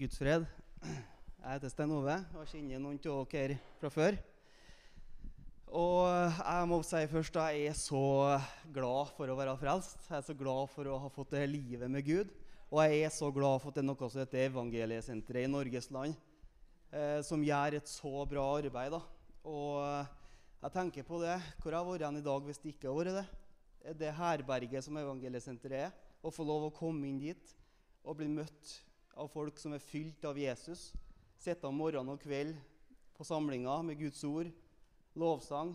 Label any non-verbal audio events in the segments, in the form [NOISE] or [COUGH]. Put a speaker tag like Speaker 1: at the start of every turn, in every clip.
Speaker 1: Guds fred. Jeg heter Stein Ove og kjenner noen av dere fra før. Og jeg må si først at jeg er så glad for å være frelst. Jeg er så glad for å ha fått det livet med Gud. Og jeg er så glad for at det er noe som heter Evangeliesenteret i Norges land, eh, som gjør et så bra arbeid. da. Og jeg tenker på det. Hvor har vært vært i dag hvis det ikke har vært det? Det herberget som Evangeliesenteret er. Å få lov å komme inn dit og bli møtt av folk som er fylt av Jesus. Sitte om morgen og kveld på samlinger med Guds ord, lovsang,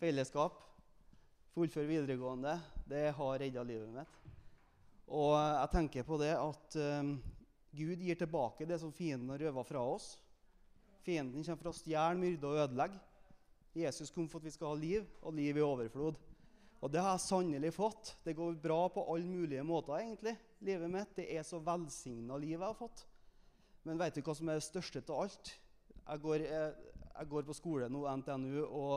Speaker 1: fellesskap. Fullføre videregående. Det har redda livet mitt. Og jeg tenker på det at um, Gud gir tilbake det som fienden har røva fra oss. Fienden kommer for å stjele, myrde og ødelegge. Jesus kom for at vi skal ha liv, og liv i overflod. Og det har jeg sannelig fått. Det går bra på alle mulige måter, egentlig. Livet mitt. Det er så velsigna liv jeg har fått. Men vet du hva som er det største av alt? Jeg går, jeg, eh, jeg går på skole nå, NTNU, og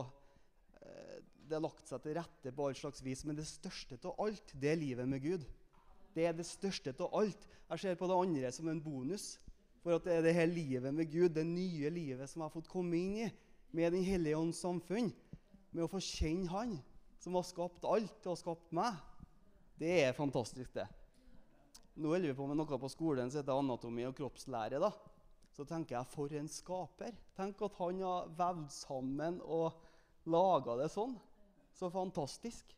Speaker 1: eh, det har lagt seg til rette på all slags vis. Men det største av alt, det er livet med Gud. Det er det største av alt. Jeg ser på det andre som en bonus. For at det er det her livet med Gud, det nye livet som jeg har fått komme inn i, med Den hellige ånds samfunn, med å få kjenne Han som har skapt alt og har skapt meg. Det er fantastisk, det. Nå holder vi på med noe på skolen som heter anatomi og kroppslære. da. Så tenker jeg, for en skaper. Tenk at han har vevd sammen og laga det sånn. Så fantastisk.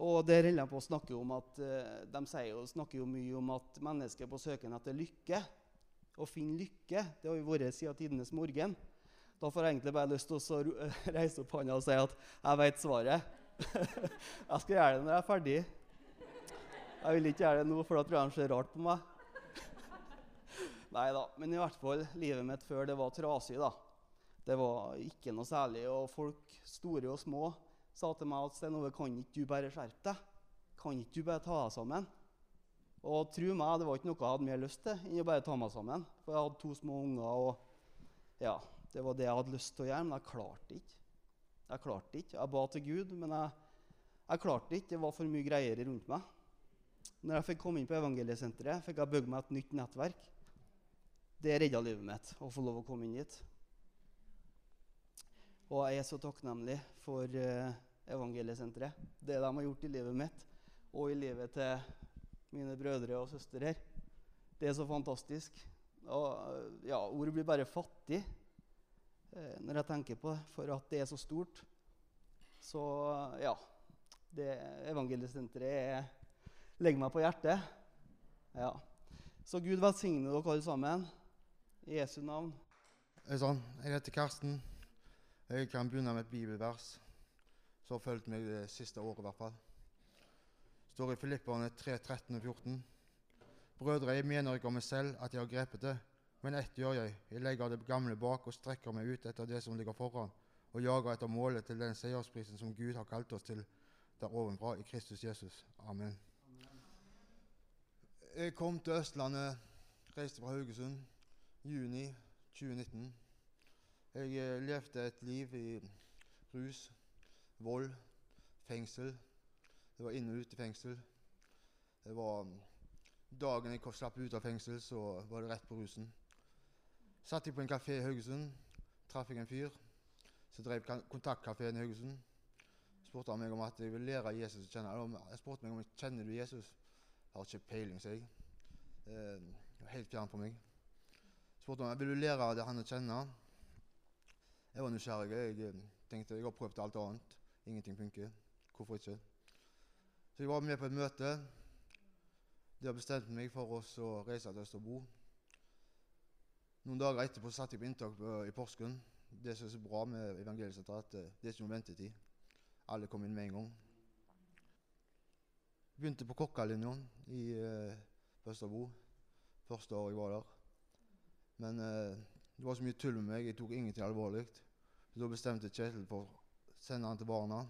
Speaker 1: Og der holder jeg på å snakke om at uh, De jo, snakker jo mye om at mennesket på søken etter lykke. Å finne lykke. Det har jo vært siden tidenes morgen. Da får jeg egentlig bare lyst til å [LAUGHS] reise opp hånda og si at jeg vet svaret. [LAUGHS] jeg skal gjøre det når jeg er ferdig. Jeg vil ikke gjøre det nå, for da tror jeg han ser rart på meg. Nei da. Men i hvert fall, livet mitt før det var trasig. da. Det var ikke noe særlig. Og folk, store og små, sa til meg at Stein Ove, kan ikke du bare skjerpe deg? Kan ikke du bare ta deg sammen? Og tro meg, det var ikke noe jeg hadde mer lyst til enn å bare ta meg sammen. For jeg hadde to små unger. og ja, det var det jeg hadde lyst til å gjøre, men jeg klarte ikke. Jeg klarte ikke. Jeg ba til Gud, men jeg, jeg klarte ikke. Det var for mye greier rundt meg. Når jeg fikk komme inn på Evangeliesenteret, fikk jeg bygd meg et nytt nettverk. Det redda livet mitt å få lov å komme inn dit. Og jeg er så takknemlig for uh, Evangeliesenteret. Det de har gjort i livet mitt og i livet til mine brødre og søstre her. Det er så fantastisk. Og, uh, ja, ordet blir bare fattig Eh, når jeg tenker på det, for at det er så stort. Så ja det Evangeliesenteret legger meg på hjertet. Ja. Så Gud velsigne dere alle sammen. I Jesu navn.
Speaker 2: Sann. Jeg heter Karsten. Jeg kan begynne med et bibelvers som har fulgt meg det siste året. i hvert fall. Står i Filipperne 3, 13 og 14. Brødre, jeg mener ikke om meg selv at jeg har grepet det. Men ett gjør jeg. Jeg legger det gamle bak og strekker meg ut etter det som ligger foran, og jager etter målet til den seiersprisen som Gud har kalt oss til der ovenfra, i Kristus Jesus. Amen. Jeg kom til Østlandet, reiste fra Haugesund, juni 2019. Jeg eh, levde et liv i rus, vold, fengsel. Det var inn og ute fengsel. Det var Dagen jeg slapp ut av fengsel, så var det rett på rusen. Satt jeg på en kafé i Haugesund, traff jeg en fyr som drev Kontaktkafeen i Haugesund. Spurte han meg om at jeg ville lære Jesus å kjenne. Jeg spurte meg om jeg kjenner du Jesus. Har ikke peiling, sier jeg. Eh, helt fjern for meg. Spurte om jeg ville lære det han å kjenne. Jeg var nysgjerrig. Jeg eh, tenkte jeg har prøvd alt annet. Ingenting funker. Hvorfor ikke? Så jeg var med på et møte. De har bestemt meg for å reise til Østerbo. Noen dager etterpå satt jeg på inntak i Porsgrunn. Det som er så bra med evangeliesenteret, at eh, det er ikke noen ventetid. Alle kom inn med en gang. Begynte på kokkelinja i uh, Østerbo. Første året jeg var der. Men uh, det var så mye tull med meg. Jeg tok ingenting alvorlig. Så da bestemte Kjetil for å sende han til barna.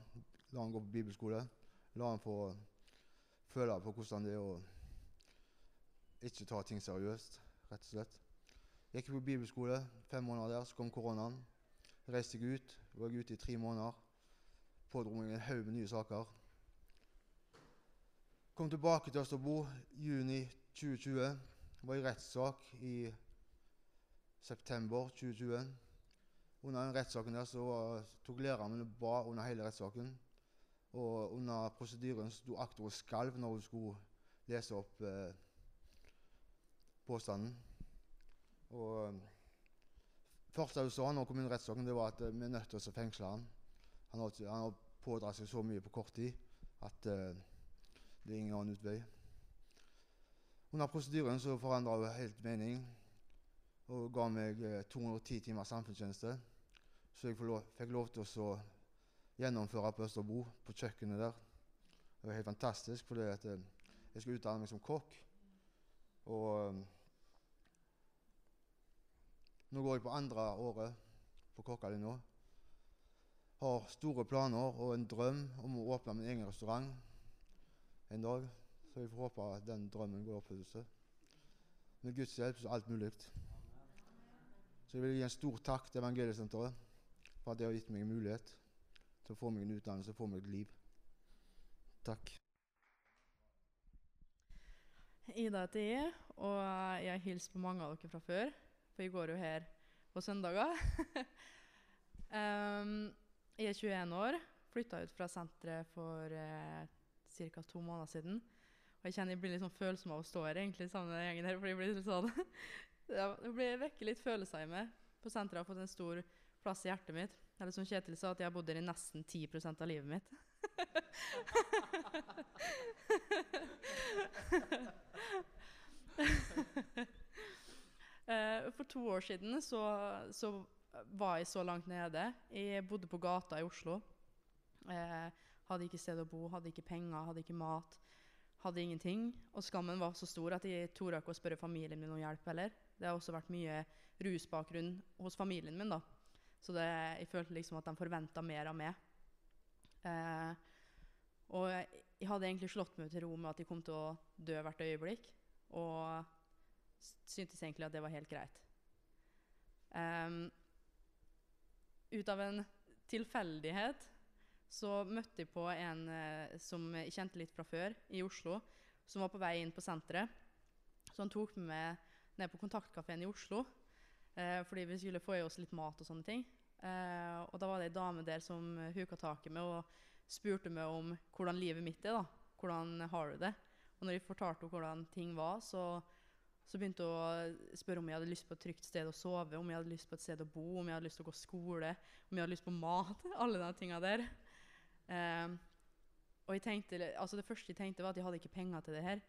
Speaker 2: La han gå på bibelskole. La han få føle på hvordan det er å ikke ta ting seriøst, rett og slett. Jeg Gikk på bibelskole, fem måneder der, så kom koronaen. Reiste jeg ut. Var jeg ute i tre måneder. Pådro meg en haug med nye saker. Kom tilbake til Østerbo juni 2020. var i rettssak i september 2020. Under den rettssaken der så tok læreren min og ba under hele rettssaken. Og under prosedyren sto aktor og skalv når hun skulle lese opp eh, påstanden. Og eh, første hun sa når hun kom inn i rettssaken, det var at eh, vi er nødt til å fengsle ham. Han har, han har pådratt seg så mye på kort tid at eh, det er ingen annen utvei. Under prosedyren så forandra hun helt mening og ga meg eh, 210 timer samfunnstjeneste. Så jeg fikk lov til å gjennomføre på Østerbro, på kjøkkenet der. Det var helt fantastisk, fordi eh, jeg skulle utdanne meg som kokk. Og eh, nå går jeg på andre året på kokkelinja. Har store planer og en drøm om å åpne min egen restaurant en dag. Så vi får håpe at den drømmen går i oppfyllelse. Med Guds hjelp så er alt mulig. Så jeg vil gi en stor takk til Evangeliesenteret for at de har gitt meg en mulighet til å få meg en utdannelse og få meg et liv. Takk.
Speaker 3: Ida heter jeg, og jeg hilser på mange av dere fra før. For jeg går jo her på søndager. [LAUGHS] um, jeg er 21 år, flytta ut fra senteret for uh, ca. to måneder siden. Og jeg kjenner jeg blir litt sånn følsom av å stå her egentlig sammen med gjengen her. For jeg blir litt sånn, [LAUGHS] det vekker litt følelser i meg. På senteret har jeg fått en stor plass i hjertet mitt. Eller som Kjetil sa, at jeg har bodd her i nesten 10% av livet mitt. Eh, For to år siden så, så var jeg så langt nede. Jeg bodde på gata i Oslo. Eh, hadde ikke sted å bo, hadde ikke penger, hadde ikke mat. Hadde ingenting. Og skammen var så stor at jeg torde ikke å spørre familien min om hjelp heller. Det har også vært mye rusbakgrunn hos familien min, da. Så det, jeg følte liksom at de forventa mer av meg. Eh, og jeg, hadde egentlig slått meg til ro med at jeg kom til å dø hvert øyeblikk. Og syntes egentlig at det var helt greit. Um, ut av en tilfeldighet så møtte jeg på en eh, som jeg kjente litt fra før, i Oslo, som var på vei inn på senteret. Så han tok med meg ned på Kontaktkafeen i Oslo, eh, fordi vi skulle få i oss litt mat og sånne ting. Eh, og da var det ei dame der som huka tak i meg og spurte meg om hvordan livet mitt er. da. Hvordan har du det? Og når jeg fortalte henne hvordan ting var, så, så begynte hun å spørre om jeg hadde lyst på et trygt sted å sove, om jeg hadde lyst på et sted å bo, om jeg hadde lyst til å gå skole, om jeg hadde lyst på mat. [LAUGHS] Alle de tinga der. Eh, og tenkte, altså det første jeg tenkte, var at jeg hadde ikke penger til det her.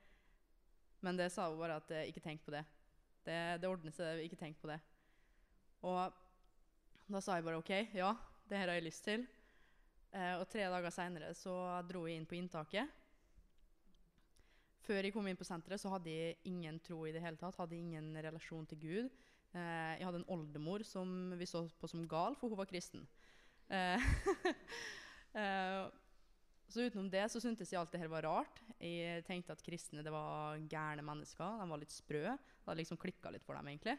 Speaker 3: Men det sa hun bare at eh, ikke tenk på det. Det, det ordner seg, ikke tenk på det. Og da sa jeg bare OK, ja, det her har jeg lyst til. Eh, og tre dager seinere så dro jeg inn på inntaket. Før jeg kom inn på senteret, så hadde jeg ingen tro i det hele tatt. Hadde ingen relasjon til Gud. Eh, jeg hadde en oldemor som vi så på som gal, for hun var kristen. Eh, [LAUGHS] eh, så utenom det så syntes jeg alt det her var rart. Jeg tenkte at kristne det var gærne mennesker. De var litt sprø. Det hadde liksom klikka litt for dem, egentlig.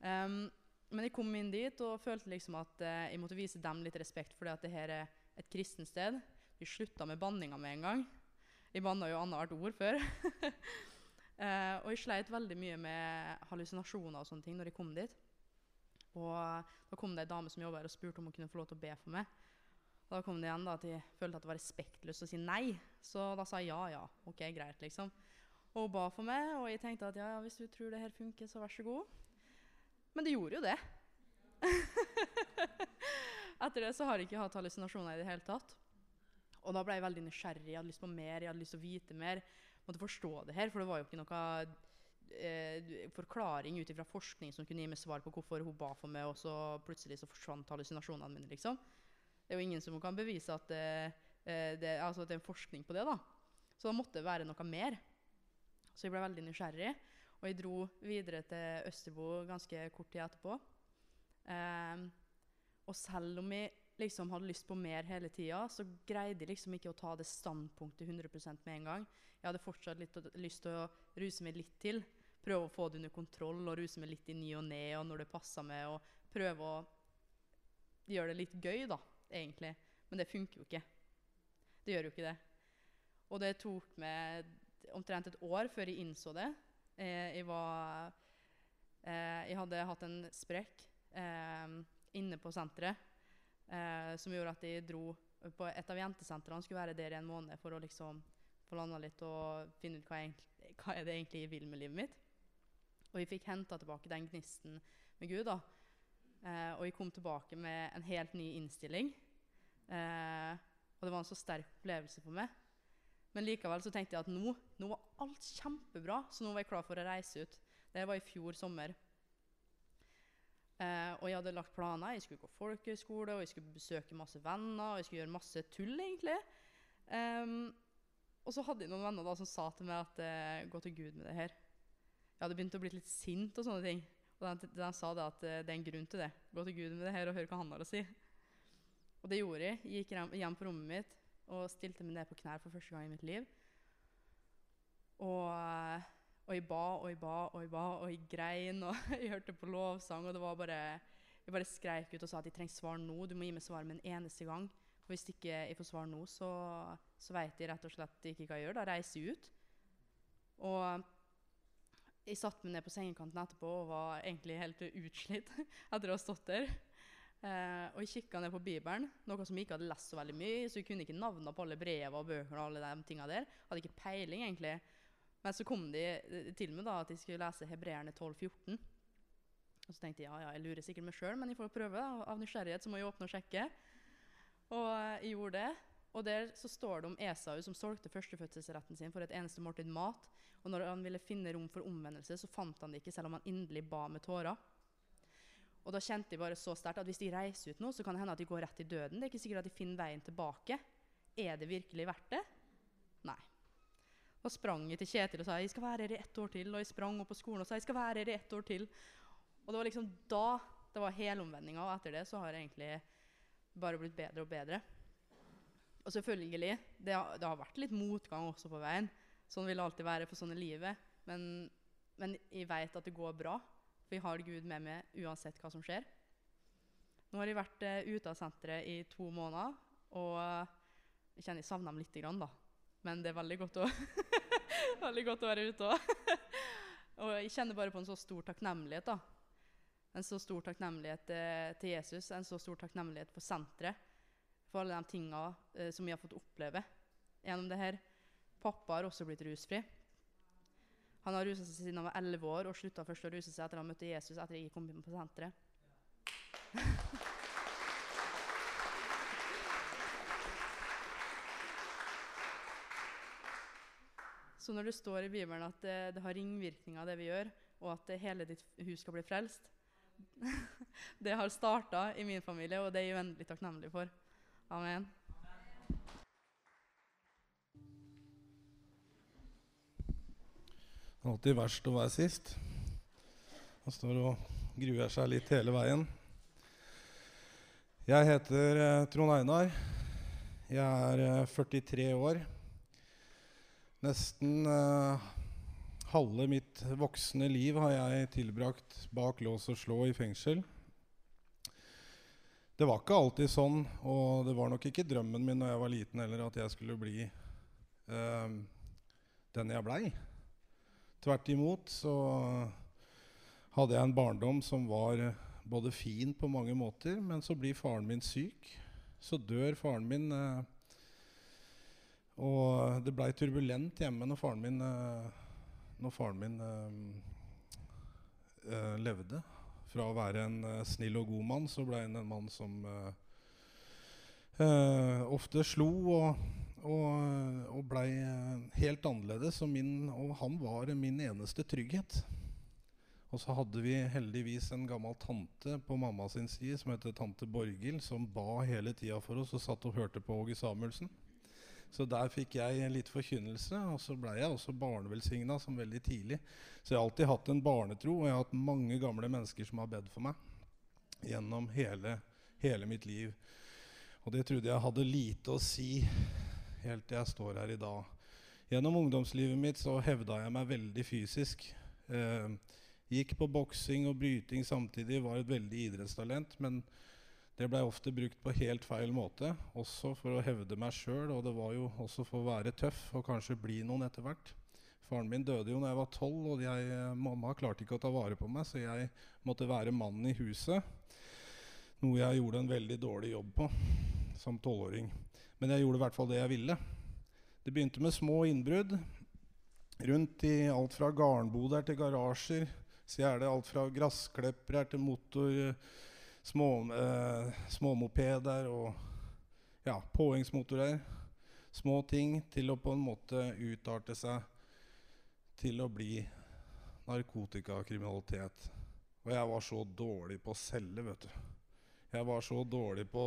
Speaker 3: Um, men jeg kom inn dit og følte liksom at uh, jeg måtte vise dem litt respekt, fordi at det her er et kristent sted. Vi slutta med banninga med en gang. Jeg banna jo annethvert ord før. uh, [LAUGHS] og jeg sleit veldig mye med hallusinasjoner og sånne ting når jeg kom dit. Og da kom det ei dame som jobba her og spurte om hun kunne få lov til å be for meg. Da kom det igjen da at jeg følte at det var respektløst å si nei. Så da sa jeg ja, ja, ok, greit, liksom. Og hun ba for meg, og jeg tenkte at ja, ja, hvis du tror det her funker, så vær så god. Men det gjorde jo det. [LAUGHS] Etter det så har jeg ikke hatt hallusinasjoner i det hele tatt. Og da ble jeg veldig nysgjerrig, jeg hadde lyst på mer, jeg hadde lyst til å vite mer. Jeg Måtte forstå det her, for det var jo ikke noe eh, forklaring ut ifra forskning som kunne gi meg svar på hvorfor hun ba for meg, og så plutselig så forsvant hallusinasjonene mine, liksom. Det er jo ingen som kan bevise at, eh, eh, det, altså at det er forskning på det, da. Så da måtte det være noe mer. Så jeg ble veldig nysgjerrig, og jeg dro videre til Østerbo ganske kort tid etterpå. Um, og selv om jeg liksom hadde lyst på mer hele tida, så greide jeg liksom ikke å ta det standpunktet 100% med en gang. Jeg hadde fortsatt litt, lyst til å ruse meg litt til. Prøve å få det under kontroll og ruse meg litt i ny og ne og når det passa meg. Og prøve å gjøre det litt gøy, da, egentlig. Men det funker jo ikke. Det gjør jo ikke det. Og det tok meg omtrent et år før jeg innså det. Jeg, jeg var eh, Jeg hadde hatt en sprekk eh, inne på senteret eh, som gjorde at jeg dro på et av jentesentrene. Skulle være der i en måned for å liksom få landa litt og finne ut hva, jeg, hva er det egentlig jeg vil med livet mitt. Og jeg fikk henta tilbake den gnisten med Gud. da. Eh, og jeg kom tilbake med en helt ny innstilling. Eh, og det var en så sterk opplevelse for meg. Men likevel så tenkte jeg at nå, nå var alt kjempebra, så nå var jeg klar for å reise ut. Det var i fjor sommer. Eh, og jeg hadde lagt planer. Jeg skulle gå folkehøyskole, og jeg skulle besøke masse venner, og jeg skulle gjøre masse tull, egentlig. Um, og så hadde jeg noen venner da som sa til meg at eh, gå til Gud med det her. Jeg hadde begynt å bli litt sint og sånne ting. Og de, sa det at eh, det er en grunn til det. Gå til Gud med det her og hør hva han har å si. Og det gjorde jeg. Jeg gikk hjem, på rommet mitt og stilte meg ned på knær for første gang i mitt liv. Og, og jeg ba og jeg ba og jeg ba, og jeg grein, og [LAUGHS] jeg hørte på lovsang, og det var bare Jeg bare skreik ut og sa at jeg trenger svar nå. Du må gi meg svar med en eneste gang. For hvis ikke jeg får svar nå, så, så vet jeg rett og slett ikke hva jeg gjør. Da reiser jeg ut. Og jeg satte meg ned på sengekanten etterpå og var egentlig helt utslitt [LAUGHS] etter å ha stått der. Eh, og jeg kikka ned på Bibelen, noe som jeg ikke hadde lest så veldig mye. Så jeg kunne ikke navnene på alle brevene og bøkene og alle de tinga der. Hadde ikke peiling, egentlig. Men så kom de eh, til meg da at jeg skulle lese Hebreerne 12,14. Og så tenkte jeg ja, ja, jeg lurer sikkert meg sjøl, men jeg får prøve. da. Av nysgjerrighet så må jeg åpne og sjekke. Og eh, jeg gjorde det. Og der så står det om Esau som solgte førstefødselsretten sin for et eneste måltid mat. Og når han ville finne rom for omvendelse, så fant han det ikke, selv om han inderlig ba med tårer. Og da kjente jeg bare så sterkt at hvis de reiser ut nå, så kan det hende at de går rett i døden. Det er ikke sikkert at de finner veien tilbake. Er det virkelig verdt det? Nei. Da sprang jeg til Kjetil og sa jeg skal være her i ett år til. Og jeg sprang opp på skolen og sa jeg skal være her i ett år til. Og det var liksom da det var helomvendinga, og etter det så har jeg egentlig bare blitt bedre og bedre. Og selvfølgelig, det har, det har vært litt motgang også på veien. Sånn vil det alltid være for sånn i livet. Men, men jeg vet at det går bra, for jeg har Gud med meg uansett hva som skjer. Nå har jeg vært eh, ute av senteret i to måneder, og eh, jeg kjenner jeg savner dem lite grann, da. Men det er veldig godt å, [LAUGHS] veldig godt å være ute òg. [LAUGHS] og jeg kjenner bare på en så stor takknemlighet, da. En så stor takknemlighet eh, til Jesus, en så stor takknemlighet for senteret. For alle de tinga som vi har fått oppleve gjennom det her. Pappa har også blitt rusfri. Han har rusa seg siden han var 11 år og slutta først å ruse seg etter han møtte Jesus etter jeg kom inn på senteret. [LAUGHS] Så når det står i Bibelen at det, det har ringvirkninger, det vi gjør, og at hele ditt hus skal bli frelst [LAUGHS] Det har starta i min familie, og det er jeg uendelig takknemlig for. Amen.
Speaker 4: Det er alltid verst å være sist. Han står og gruer seg litt hele veien. Jeg heter eh, Trond Einar. Jeg er eh, 43 år. Nesten eh, halve mitt voksne liv har jeg tilbrakt bak lås og slå i fengsel. Det var ikke alltid sånn, og det var nok ikke drømmen min da jeg var liten heller, at jeg skulle bli eh, den jeg blei. Tvert imot så hadde jeg en barndom som var både fin på mange måter, men så blir faren min syk. Så dør faren min. Eh, og det blei turbulent hjemme når faren min, eh, når faren min eh, levde. Fra å være en snill og god mann, så ble han en mann som eh, ofte slo og, og, og blei eh, helt annerledes. Og, min, og han var min eneste trygghet. Og så hadde vi heldigvis en gammel tante på mamma sin side som heter tante Borghild, som ba hele tida for oss og satt og hørte på Åge Samuelsen. Så der fikk jeg litt forkynnelse, og så blei jeg også barnevelsigna som veldig tidlig. Så jeg har alltid hatt en barnetro, og jeg har hatt mange gamle mennesker som har bedt for meg gjennom hele, hele mitt liv. Og det trodde jeg hadde lite å si helt til jeg står her i dag. Gjennom ungdomslivet mitt så hevda jeg meg veldig fysisk. Eh, gikk på boksing og bryting samtidig, var et veldig idrettstalent. Men det blei ofte brukt på helt feil måte, også for å hevde meg sjøl. Og det var jo også for å være tøff og kanskje bli noen etter hvert. Faren min døde jo da jeg var tolv, og jeg, mamma klarte ikke å ta vare på meg, så jeg måtte være mannen i huset. Noe jeg gjorde en veldig dårlig jobb på som tolvåring. Men jeg gjorde i hvert fall det jeg ville. Det begynte med små innbrudd. Rundt i alt fra garnboder til garasjer. Så er det alt fra gressklippere til motor, små, eh, småmopeder og ja, påhengsmotorer. Små ting til å på en måte utarte seg til å bli narkotikakriminalitet. Og jeg var så dårlig på å selge, vet du. Jeg var så dårlig på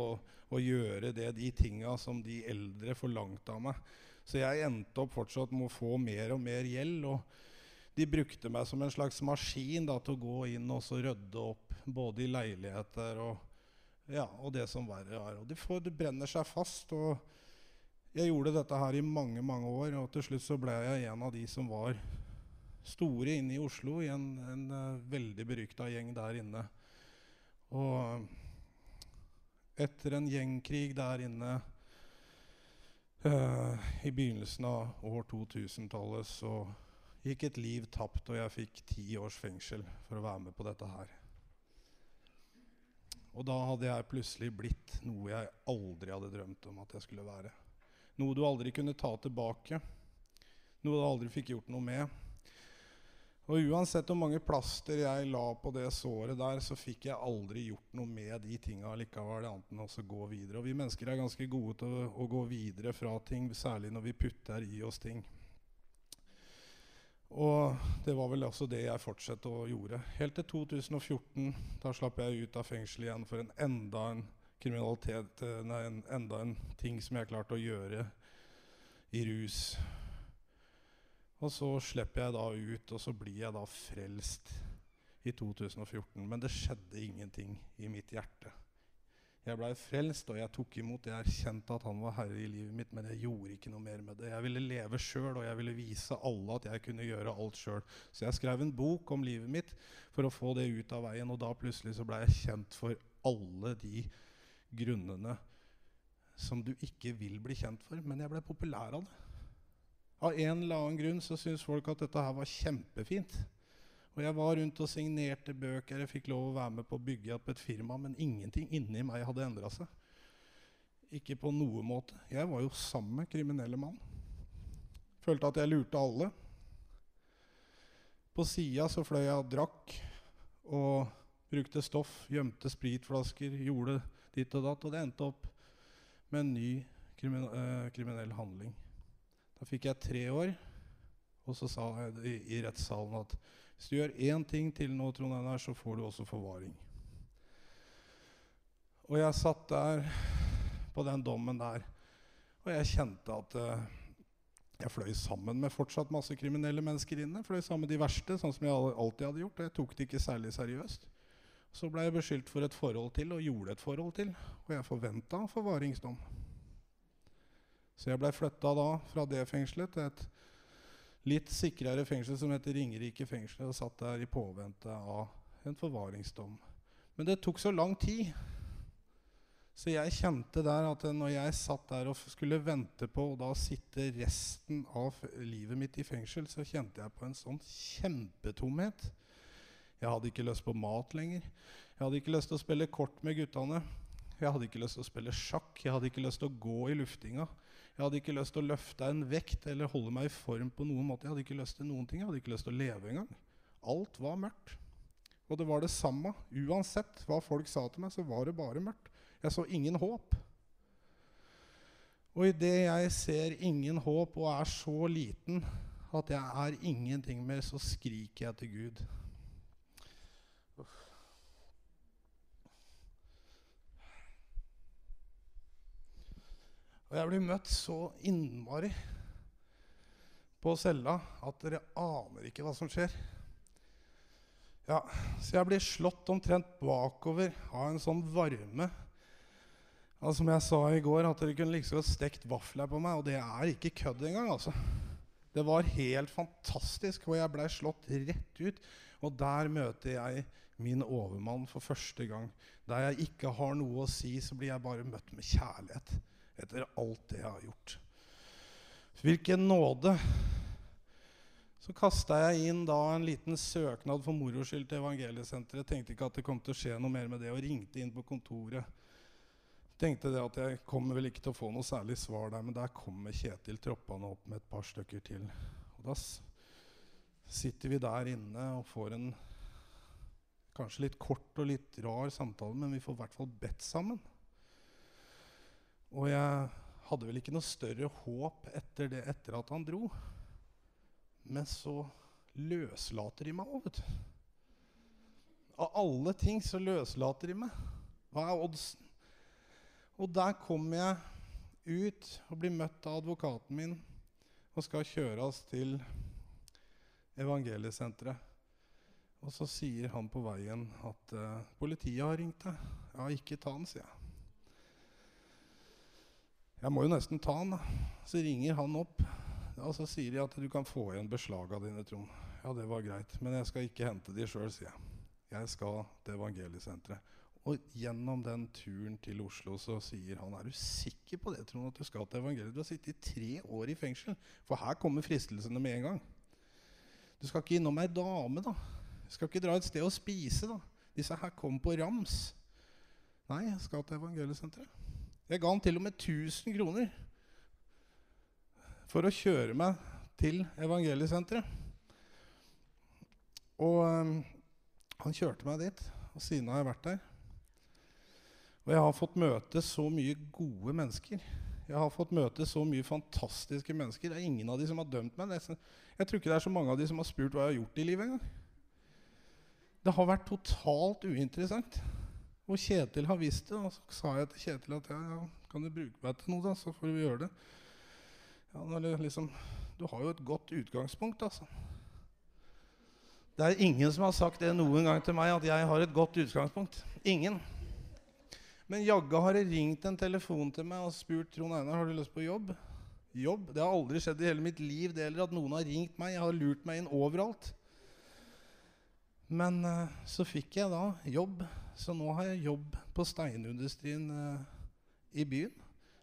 Speaker 4: å gjøre det, de tinga som de eldre forlangte av meg. Så jeg endte opp fortsatt med å få mer og mer gjeld. Og de brukte meg som en slags maskin da, til å gå inn og rydde opp både i leiligheter og, ja, og det som verre er. Og de, får, de brenner seg fast. og jeg gjorde dette her i mange mange år, og til slutt så ble jeg en av de som var store inne i Oslo, i en, en uh, veldig berykta gjeng der inne. Og etter en gjengkrig der inne uh, i begynnelsen av år 2000-tallet, så gikk et liv tapt, og jeg fikk ti års fengsel for å være med på dette her. Og da hadde jeg plutselig blitt noe jeg aldri hadde drømt om at jeg skulle være. Noe du aldri kunne ta tilbake. Noe du aldri fikk gjort noe med. Og uansett hvor mange plaster jeg la på det såret der, så fikk jeg aldri gjort noe med de tinga likevel, annet enn å gå videre. Og vi mennesker er ganske gode til å, å, gå videre fra ting, særlig når vi putter i oss ting. Og det var vel også det jeg fortsatte å gjøre. Helt til 2014. Da slapp jeg ut av fengsel igjen for en enda en kriminalitet, eh, nei, en, enda en ting som jeg klarte å gjøre i rus. Og så slipper jeg da ut, og så blir jeg da frelst i 2014. Men det skjedde ingenting i mitt hjerte. Jeg blei frelst, og jeg tok imot. Jeg erkjente at han var herre i livet mitt, men jeg gjorde ikke noe mer med det. Jeg ville leve sjøl, og jeg ville vise alle at jeg kunne gjøre alt sjøl. Så jeg skrev en bok om livet mitt for å få det ut av veien, og da plutselig så blei jeg kjent for alle de grunnene som du ikke vil bli kjent for. Men jeg ble populær av det. Av en eller annen grunn så syntes folk at dette her var kjempefint. Og jeg var rundt og signerte bøker, jeg fikk lov å være med på å bygge opp et firma, men ingenting inni meg hadde endra seg. Ikke på noen måte. Jeg var jo samme kriminelle mann. Følte at jeg lurte alle. På sida så fløy jeg og drakk og brukte stoff, gjemte spritflasker, gjorde ditt og datt, og det endte opp med en ny øh, kriminell handling. Da fikk jeg tre år, og så sa jeg i, i rettssalen at hvis du gjør én ting til nå, Trond Einar, så får du også forvaring. Og jeg satt der på den dommen der, og jeg kjente at uh, jeg fløy sammen med fortsatt masse kriminelle mennesker inne. Fløy sammen med de verste, sånn som jeg alltid hadde gjort. Og jeg tok det ikke særlig seriøst. Så ble jeg beskyldt for et forhold til, og gjorde et forhold til. Og jeg forventa forvaringsdom. Så jeg blei flytta da fra det fengselet til et litt sikrere fengsel som heter Ringerike fengsel, og satt der i påvente av en forvaringsdom. Men det tok så lang tid. Så jeg kjente der at når jeg satt der og skulle vente på å da sitte resten av livet mitt i fengsel, så kjente jeg på en sånn kjempetomhet. Jeg hadde ikke lyst på mat lenger. Jeg hadde ikke lyst til å spille kort med guttene. Jeg hadde ikke lyst til å spille sjakk. Jeg hadde ikke lyst til å gå i luftinga. Jeg hadde ikke lyst til å løfte en vekt eller holde meg i form på noen måte. Jeg hadde ikke lyst til noen ting. Jeg hadde ikke lyst til å leve engang. Alt var mørkt. Og det var det samme. Uansett hva folk sa til meg, så var det bare mørkt. Jeg så ingen håp. Og idet jeg ser ingen håp og er så liten at jeg er ingenting mer, så skriker jeg til Gud. Og jeg blir møtt så innmari på cella at dere aner ikke hva som skjer. Ja, Så jeg blir slått omtrent bakover av en sånn varme. Ja, som jeg sa i går, at dere kunne liksom stekt vafler på meg. Og det er ikke kødd engang. altså. Det var helt fantastisk, og jeg blei slått rett ut. Og der møter jeg min overmann for første gang. Der jeg ikke har noe å si, så blir jeg bare møtt med kjærlighet etter alt det jeg har gjort. Hvilken nåde. Så kasta jeg inn da en liten søknad for moro skyld til Evangeliesenteret. Tenkte ikke at det kom til å skje noe mer med det, og ringte inn på kontoret. Tenkte det at jeg kommer vel ikke til å få noe særlig svar der, men der kommer Kjetil troppende opp med et par stykker til. Og da sitter vi der inne og får en kanskje litt kort og litt rar samtale, men vi får i hvert fall bedt sammen. Og jeg hadde vel ikke noe større håp etter det etter at han dro. Men så løslater de meg òg, vet du. Av alle ting så løslater de meg. Hva er oddsen? Og der kommer jeg ut og blir møtt av advokaten min og skal kjøres til evangeliesenteret. Og så sier han på veien at uh, politiet har ringt deg. Ja, ikke ta den, sier jeg. Jeg må jo nesten ta han, da. Så ringer han opp, og så sier de at du kan få igjen beslaga dine, Trond. Ja, det var greit, men jeg skal ikke hente de sjøl, sier jeg. Jeg skal til evangeliesenteret. Og gjennom den turen til Oslo så sier han er du sikker på det, Trond, at du skal til evangeliet? Du har sittet i tre år i fengsel. For her kommer fristelsene med en gang. Du skal ikke innom ei dame, da. Du skal ikke dra et sted og spise, da. Disse her kom på rams. Nei, jeg skal til evangeliesenteret. Jeg ga han til og med 1000 kroner for å kjøre meg til evangeliesenteret. Og um, han kjørte meg dit, og siden har jeg vært der. Og jeg har fått møte så mye gode mennesker. Jeg har fått møte så mye fantastiske mennesker. Det er ingen av de som har dømt meg. Jeg tror ikke det er så mange av de som har spurt hva jeg har gjort i livet engang. Det har vært totalt uinteressant. Og Kjetil har visst det. Og så sa jeg til Kjetil at ja, ja, kan du bruke meg til noe, da, så får vi gjøre det. Ja, liksom, du har jo et godt utgangspunkt, altså. Det er ingen som har sagt det noen gang til meg, at jeg har et godt utgangspunkt. Ingen. Men jaggu har det ringt en telefon til meg og spurt Trond Einar har du lyst på jobb. Jobb? Det har aldri skjedd i hele mitt liv det heller at noen har ringt meg. Jeg har lurt meg inn overalt. Men uh, så fikk jeg da jobb. Så nå har jeg jobb på steinindustrien uh, i byen.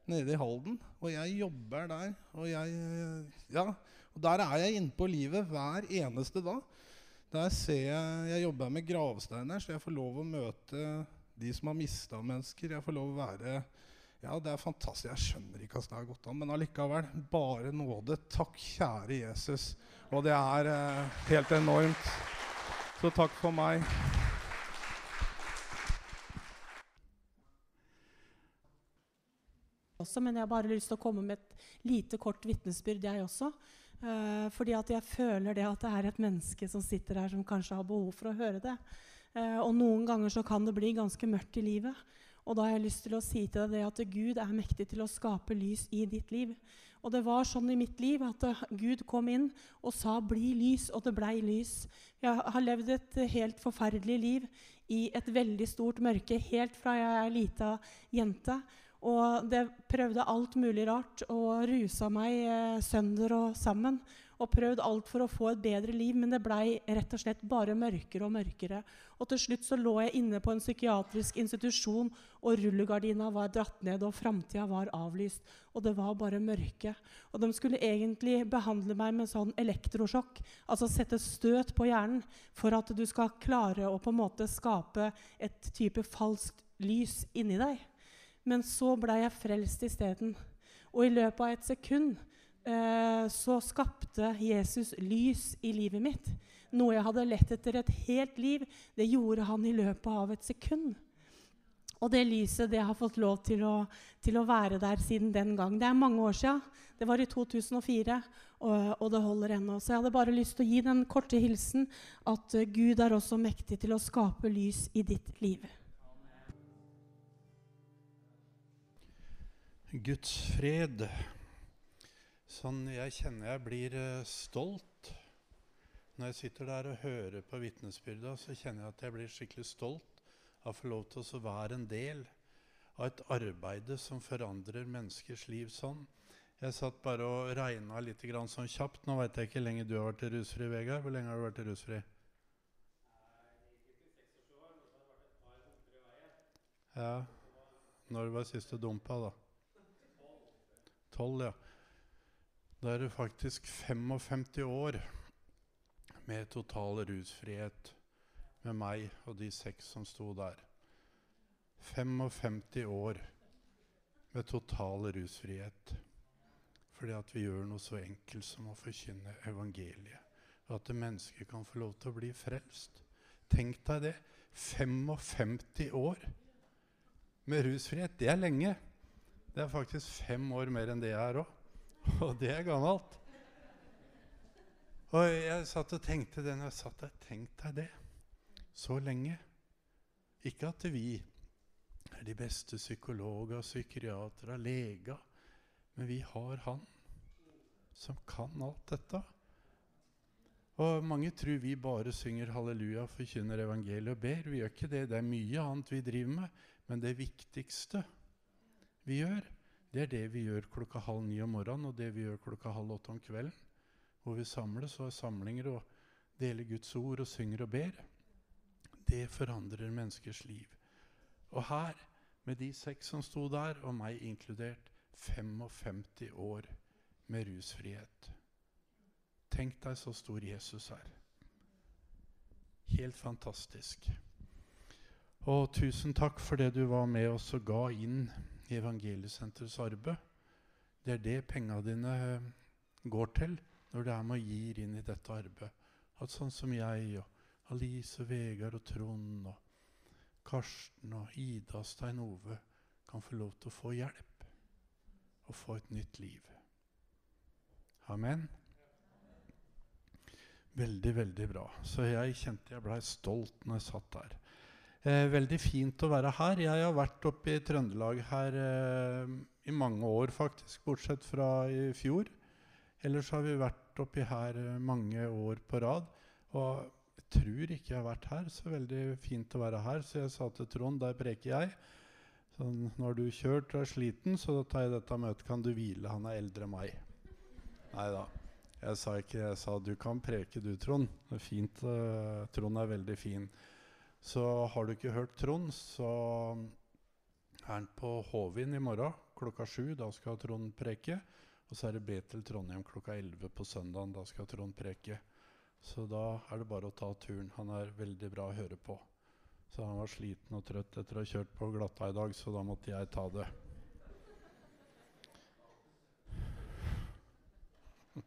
Speaker 4: Nede i Halden. Og jeg jobber der. Og, jeg, uh, ja, og der er jeg inne på livet hver eneste dag. Der ser jeg Jeg jobber med gravsteiner, så jeg får lov å møte de som har mista mennesker. Jeg får lov å være Ja, det er fantastisk. Jeg skjønner ikke hvordan det har gått an, men allikevel. Bare nåde. Takk, kjære Jesus. Og det er eh, helt enormt. Så takk for meg.
Speaker 5: Også, men jeg har bare lyst til å komme med et lite, kort vitnesbyrd, jeg også. Uh, fordi at jeg føler det at det er et menneske som sitter her, som kanskje har behov for å høre det. Uh, og noen ganger så kan det bli ganske mørkt i livet. Og da har jeg lyst til å si til deg at Gud er mektig til å skape lys i ditt liv. Og det var sånn i mitt liv at uh, Gud kom inn og sa 'bli lys', og det blei lys. Jeg har levd et helt forferdelig liv i et veldig stort mørke helt fra jeg er lita jente. Og det prøvde alt mulig rart og rusa meg uh, sønder og sammen og prøvd alt for å få et bedre liv, men det blei rett og slett bare mørkere og mørkere. Og til slutt så lå jeg inne på en psykiatrisk institusjon, og rullegardina var dratt ned, og framtida var avlyst. Og det var bare mørke. Og de skulle egentlig behandle meg med sånn elektrosjokk, altså sette støt på hjernen, for at du skal klare å på en måte skape et type falskt lys inni deg. Men så blei jeg frelst isteden. Og i løpet av et sekund Eh, så skapte Jesus lys i livet mitt. Noe jeg hadde lett etter et helt liv. Det gjorde han i løpet av et sekund. Og det lyset det har fått lov til å, til å, være der siden den gang. Det er mange år siden. Det var i 2004, og, og det holder ennå. Så jeg hadde bare lyst til å gi den korte hilsen at uh, Gud er også mektig til å skape lys i ditt liv.
Speaker 6: Guds fred Sånn jeg kjenner jeg blir uh, stolt. Når jeg sitter der og hører på vitnesbyrda, så kjenner jeg at jeg blir skikkelig stolt av å få lov til å være en del av et arbeid som forandrer menneskers liv sånn. Jeg satt bare og regna litt grann sånn kjapt. Nå veit jeg ikke hvor lenge du har vært rusfri, Vegard. Hvor lenge har du vært rusfri? Ja. Når var siste dumpa, da? Tolv, ja. Da er det faktisk 55 år. med total rusfrihet med meg og de seks som sto der. 55 år med total rusfrihet. Fordi at vi gjør noe så enkelt som å forkynne evangeliet. Og at mennesket kan få lov til å bli frelst. Tenk deg det. 55 år med rusfrihet. Det er lenge. Det er faktisk fem år mer enn det jeg er òg. Og det er gammelt. Og jeg satt og tenkte det når jeg satt der. Tenk deg det. Så lenge. Ikke at vi er de beste psykologer, psykiatere, leger. Men vi har Han som kan alt dette. Og Mange tror vi bare synger halleluja, forkynner evangeliet og ber. Vi gjør ikke det. Det er mye annet vi driver med. Men det viktigste vi gjør, det er det vi gjør klokka halv ni om morgenen og det vi gjør klokka halv åtte om kvelden. Hvor vi samles og har samlinger og deler Guds ord og synger og ber. Det forandrer menneskers liv. Og her, med de seks som sto der, og meg inkludert, 55 år med rusfrihet. Tenk deg så stor Jesus er. Helt fantastisk. Og tusen takk for det du var med oss og ga inn i Evangeliesenterets arbeid. Det er det penga dine eh, går til når det er med å gi inn i dette arbeidet. At sånn som jeg og Alice, og Vegard og Trond og Karsten og Ida og Stein Ove kan få lov til å få hjelp og få et nytt liv. Amen. Veldig, veldig bra. Så jeg kjente jeg blei stolt når jeg satt der. Eh, veldig fint å være her. Jeg har vært oppe i Trøndelag her eh, i mange år, faktisk, bortsett fra i fjor. Ellers har vi vært oppi her eh, mange år på rad. Og jeg tror ikke jeg har vært her, så veldig fint å være her. Så jeg sa til Trond, der preker jeg. Så når du kjørt og er sliten, så tar jeg dette møtet, kan du hvile. Han er eldre enn meg. Nei da. Jeg sa ikke Jeg sa du kan preke du, Trond. Det er fint. Uh, Trond er veldig fin. Så har du ikke hørt Trond, så er han på Håvin i morgen klokka sju. Da skal Trond preke. Og så er det Betel Trondheim klokka 11 på søndagen. Da skal Trond preke. Så da er det bare å ta turen. Han er veldig bra å høre på. Så han var sliten og trøtt etter å ha kjørt på glatta i dag, så da måtte jeg ta det. [LAUGHS]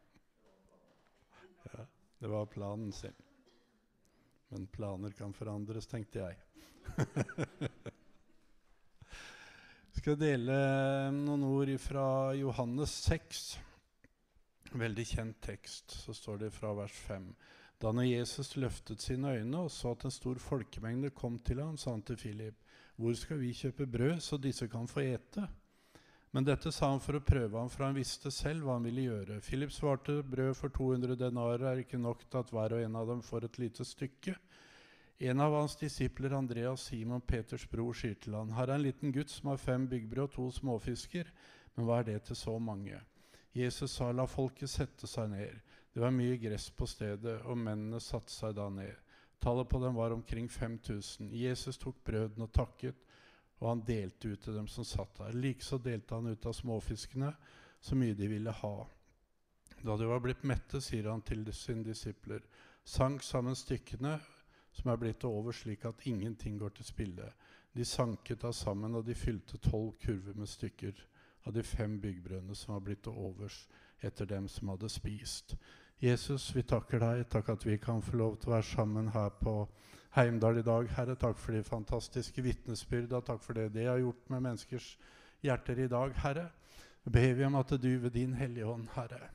Speaker 6: Det var planen sin. Men planer kan forandres, tenkte jeg. [LAUGHS] Jeg skal dele noen ord fra Johannes 6. Veldig kjent tekst. Så står det fra vers 5. Da når Jesus løftet sine øyne og så at en stor folkemengde kom til ham, sa han til Philip, hvor skal vi kjøpe brød så disse kan få ete? Men dette sa han for å prøve ham, for han visste selv hva han ville gjøre. Philip svarte, brød for 200 denarer er ikke nok til at hver og en av dem får et lite stykke. En av hans disipler, Andreas Simon Peters bror, sier til han, her er en liten gutt som har fem byggbrød og to småfisker, men hva er det til så mange? Jesus sa, la folket sette seg ned. Det var mye gress på stedet, og mennene satte seg da ned. Tallet på dem var omkring 5000. Jesus tok brødene og takket, og han delte ut til dem som satt der. Likeså delte han ut av småfiskene så mye de ville ha. Da de var blitt mette, sier han til sine disipler, sank sammen stykkene som er blitt over, slik at ingenting går til spille. De sanket da sammen, og de fylte tolv kurver med stykker av de fem byggbrønnene som var blitt til overs etter dem som hadde spist. Jesus, vi takker deg. Takk at vi kan få lov til å være sammen her på Heimdal i dag. Herre, takk for de fantastiske vitnesbyrda. Takk for det det har gjort med menneskers hjerter i dag, Herre. ber vi om at du ved din Hellige Ånd, Herre,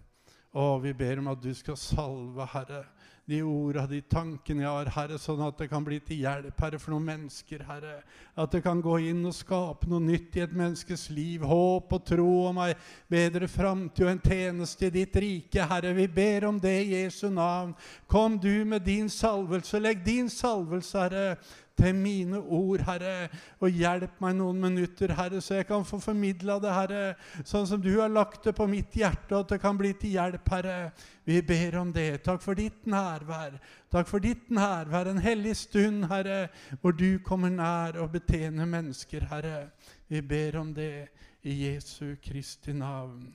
Speaker 6: og vi ber om at du skal salve, Herre, de orda, de tankene jeg har, Herre, sånn at det kan bli til hjelp, Herre, for noen mennesker, Herre. At det kan gå inn og skape noe nytt i et menneskes liv. Håp og tro om ei bedre framtid og en tjeneste i ditt rike, Herre. Vi ber om det i Jesu navn. Kom du med din salvelse. Legg din salvelse, Herre til mine ord, Herre. Og hjelp meg noen minutter, Herre, så jeg kan få formidla det, Herre, sånn som du har lagt det på mitt hjerte, og at det kan bli til hjelp, Herre. Vi ber om det. Takk for ditt nærvær. Takk for ditt nærvær, en hellig stund, Herre, hvor du kommer nær og betjener mennesker, Herre. Vi ber om det i Jesu Kristi navn.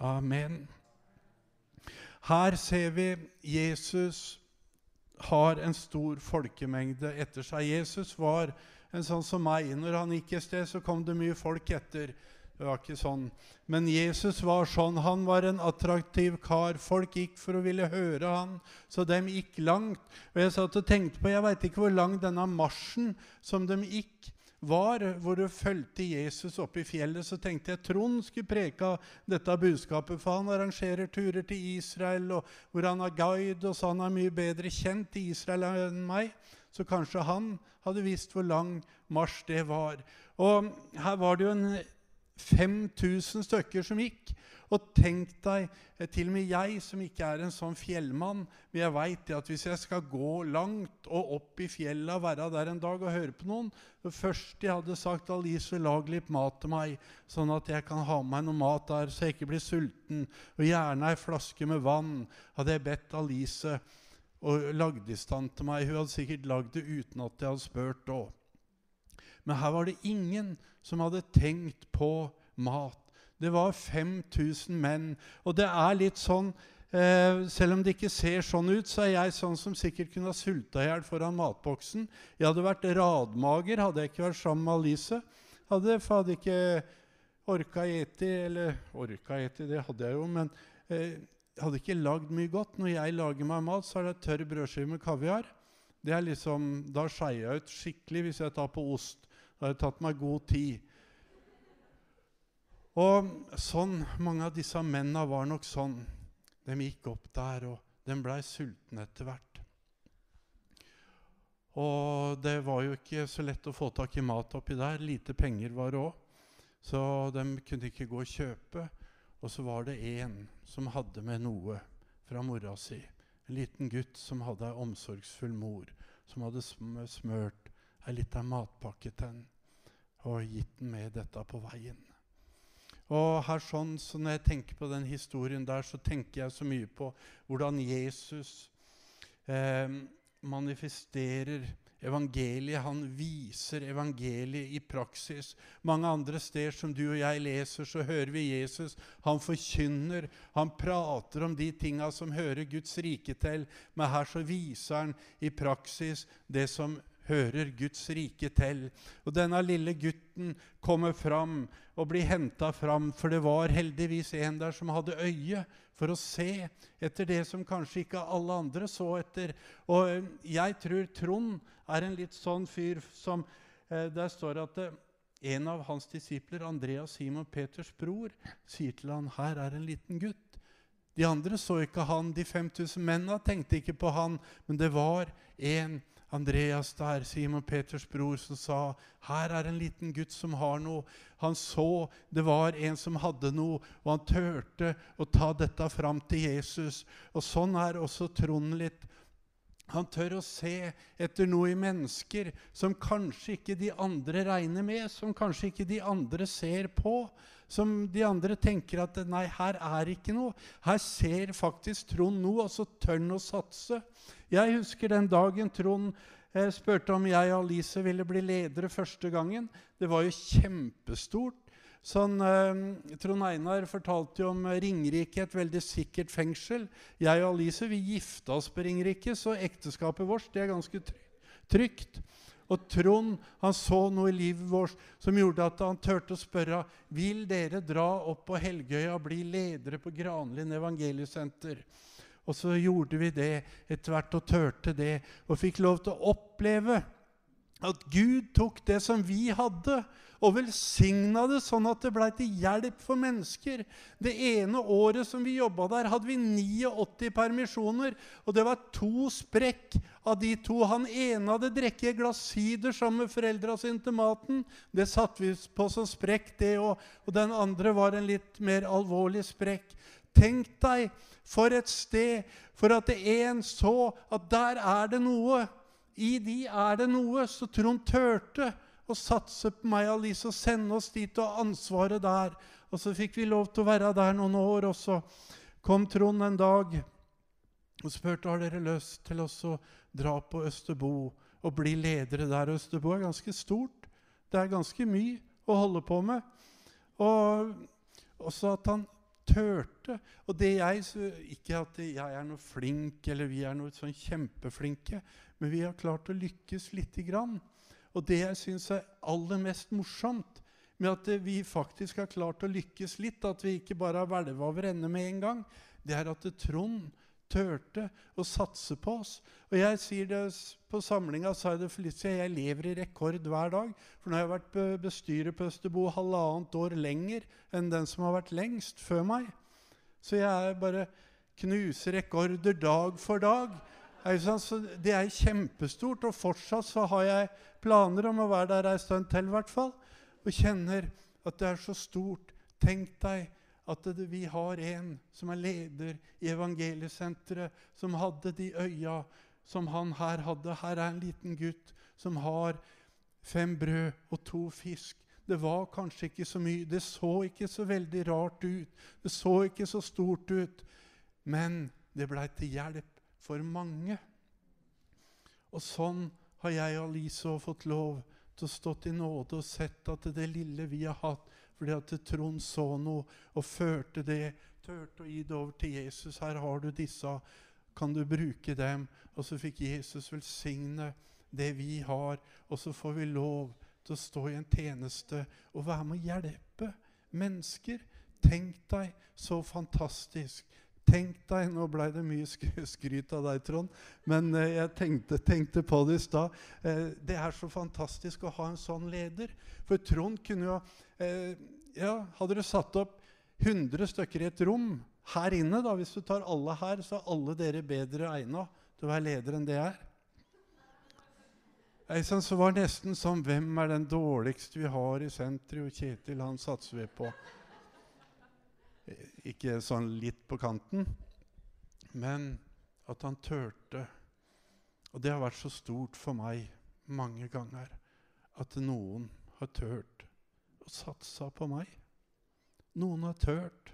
Speaker 6: Amen. Her ser vi Jesus har en stor folkemengde etter seg. Jesus var en sånn som meg. Når han gikk et sted, så kom det mye folk etter. Det var ikke sånn. Men Jesus var sånn. Han var en attraktiv kar. Folk gikk for å ville høre han, så de gikk langt. Og jeg satt og tenkte på, jeg veit ikke hvor lang denne marsjen som de gikk, var, hvor du fulgte Jesus opp i fjellet. Så tenkte jeg Trond skulle preke dette budskapet, for han arrangerer turer til Israel, og hvor han har guide, og så han er mye bedre kjent i Israel enn meg. Så kanskje han hadde visst hvor lang marsj det var. Og her var det jo en 5000 stykker som gikk. Og tenk deg, eh, til og med jeg som ikke er en sånn fjellmann, men jeg veit at hvis jeg skal gå langt og opp i fjella, være der en dag og høre på noen Det første jeg hadde sagt, Alice, lag litt mat til meg, sånn at jeg kan ha med meg noe mat der, så jeg ikke blir sulten. Og gjerne ei flaske med vann, hadde jeg bedt Alice og lagde i stand til meg. Hun hadde sikkert lagd det uten at jeg hadde spurt òg. Men her var det ingen som hadde tenkt på mat. Det var 5000 menn. Og det er litt sånn eh, Selv om det ikke ser sånn ut, så er jeg sånn som sikkert kunne ha sulta i hjel foran matboksen. Jeg hadde vært radmager hadde jeg ikke vært sammen med Alice. Hadde, for hadde ikke orka eti, eller orka eti, det hadde jeg jo, men eh, hadde ikke lagd mye godt. Når jeg lager meg mat, så er det tørr brødskive med kaviar. Det er liksom, Da skeier jeg ut skikkelig hvis jeg tar på ost. Da har jeg tatt meg god tid. Og sånn, Mange av disse mennene var nok sånn. De gikk opp der, og de blei sultne etter hvert. Og det var jo ikke så lett å få tak i mat oppi der. Lite penger var det òg. Så de kunne ikke gå og kjøpe. Og så var det en som hadde med noe fra mora si. En liten gutt som hadde ei omsorgsfull mor, som hadde smørt ei lita matpakke til henne og gitt den med dette på veien. Og her sånn, så Når jeg tenker på den historien der, så tenker jeg så mye på hvordan Jesus eh, manifesterer evangeliet. Han viser evangeliet i praksis. Mange andre steder som du og jeg leser, så hører vi Jesus. Han forkynner, han prater om de tinga som hører Guds rike til. Men her så viser han i praksis det som Guds rike til. Og denne lille gutten kommer fram og blir henta fram, for det var heldigvis en der som hadde øye for å se etter det som kanskje ikke alle andre så etter. Og eh, jeg tror Trond er en litt sånn fyr som eh, Der står at eh, en av hans disipler, Andreas Simon Peters bror, sier til han, her er en liten gutt. De andre så ikke han, de 5000 mennene tenkte ikke på han, men det var en Andreas der, Simon Peters bror, som sa her er en liten gutt som har noe. Han så det var en som hadde noe, og han turte å ta dette fram til Jesus. Og Sånn er også Trond litt. Han tør å se etter noe i mennesker som kanskje ikke de andre regner med, som kanskje ikke de andre ser på. Som de andre tenker at nei, her er ikke noe. Her ser faktisk Trond noe, og så tør han å satse. Jeg husker den dagen Trond eh, spurte om jeg og Alice ville bli ledere første gangen. Det var jo kjempestort. Sånn, eh, Trond Einar fortalte jo om Ringerike, et veldig sikkert fengsel. Jeg og Alice vi gifta oss på Ringerike, så ekteskapet vårt det er ganske trygt. Og Trond han så noe i livet vårt som gjorde at han turte å spørre vil dere dra opp på Helgøya og bli ledere på Granlin evangeliesenter. Og så gjorde vi det etter hvert og turte det, og fikk lov til å oppleve at Gud tok det som vi hadde, og velsigna det sånn at det blei til hjelp for mennesker. Det ene året som vi jobba der, hadde vi 89 permisjoner. Og det var to sprekk av de to. Han ene hadde drukket et sammen med foreldra sine til maten. Det satte vi på som sprekk, det òg. Og den andre var en litt mer alvorlig sprekk. Tenk deg for et sted for at det en så at der er det noe. I de er det noe. Så Trond turte å satse på meg og Alice og sende oss dit og ansvaret der. Og så fikk vi lov til å være der noen år, og så kom Trond en dag og spurte har dere lyst til å dra på Østerbo og bli ledere der. Østerbo er ganske stort. Det er ganske mye å holde på med. Og, og så at han turte. Og det jeg Ikke at jeg er noe flink, eller vi er noe sånn kjempeflinke, men vi har klart å lykkes lite grann. Og det jeg syns er aller mest morsomt med at vi faktisk har klart å lykkes litt, at vi ikke bare har hvelva over ende med en gang, det er at Trond turte å satse på oss. Og jeg sier det På samlinga sa jeg det for litt siden, jeg lever i rekord hver dag. For nå har jeg vært bestyrer på Østerbo halvannet år lenger enn den som har vært lengst før meg. Så jeg bare knuser rekorder dag for dag. Det er kjempestort. Og fortsatt så har jeg planer om å være der ei stund til, i hvert fall. Og kjenner at det er så stort. Tenk deg at vi har en som er leder i evangeliesenteret, som hadde de øya som han her hadde. Her er en liten gutt som har fem brød og to fisk. Det var kanskje ikke så mye. Det så ikke så veldig rart ut. Det så ikke så stort ut. Men det blei til hjelp for mange. Og sånn har jeg og Alice fått lov til å stå i nåde og sett at det lille vi har hatt, fordi at Trond så noe og førte det. Turte å gi det over til Jesus. Her har du disse. Kan du bruke dem? Og så fikk Jesus velsigne det vi har. Og så får vi lov til å stå i en tjeneste og være med å hjelpe mennesker. Tenk deg så fantastisk. Tenk deg, Nå ble det mye skryt av deg, Trond, men eh, jeg tenkte, tenkte, på det i stad. Eh, det er så fantastisk å ha en sånn leder. For Trond kunne jo ja, Hadde du satt opp 100 stykker i et rom her inne, da, hvis du tar alle her, så er alle dere bedre egna til å være leder enn det er. Sånn, så var det nesten sånn Hvem er den dårligste vi har i senteret? Kjetil, han satser vi på. Ikke sånn litt på kanten, men at han turte. Og det har vært så stort for meg mange ganger at noen har turt og satsa på meg. Noen har turt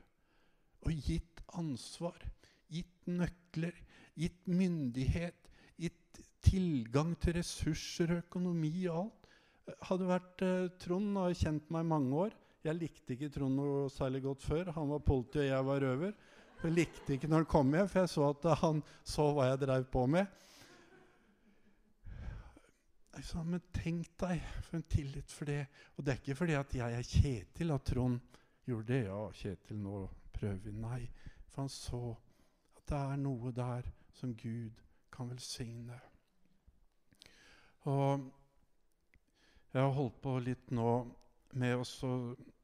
Speaker 6: og gitt ansvar, gitt nøkler, gitt myndighet, gitt tilgang til ressurser og økonomi og alt. Hadde vært eh, Trond har kjent meg i mange år. Jeg likte ikke Trond noe særlig godt før. Han var politi, og jeg var røver. Jeg likte ikke når han kom hjem, for jeg så at han så hva jeg drev på med. Jeg sa, men tenk deg for en tillit for det. Og det er ikke fordi at jeg er Kjetil at Trond gjorde det. Ja, Kjetil, nå prøver vi. Nei. For han så at det er noe der som Gud kan velsigne. Og jeg har holdt på litt nå med også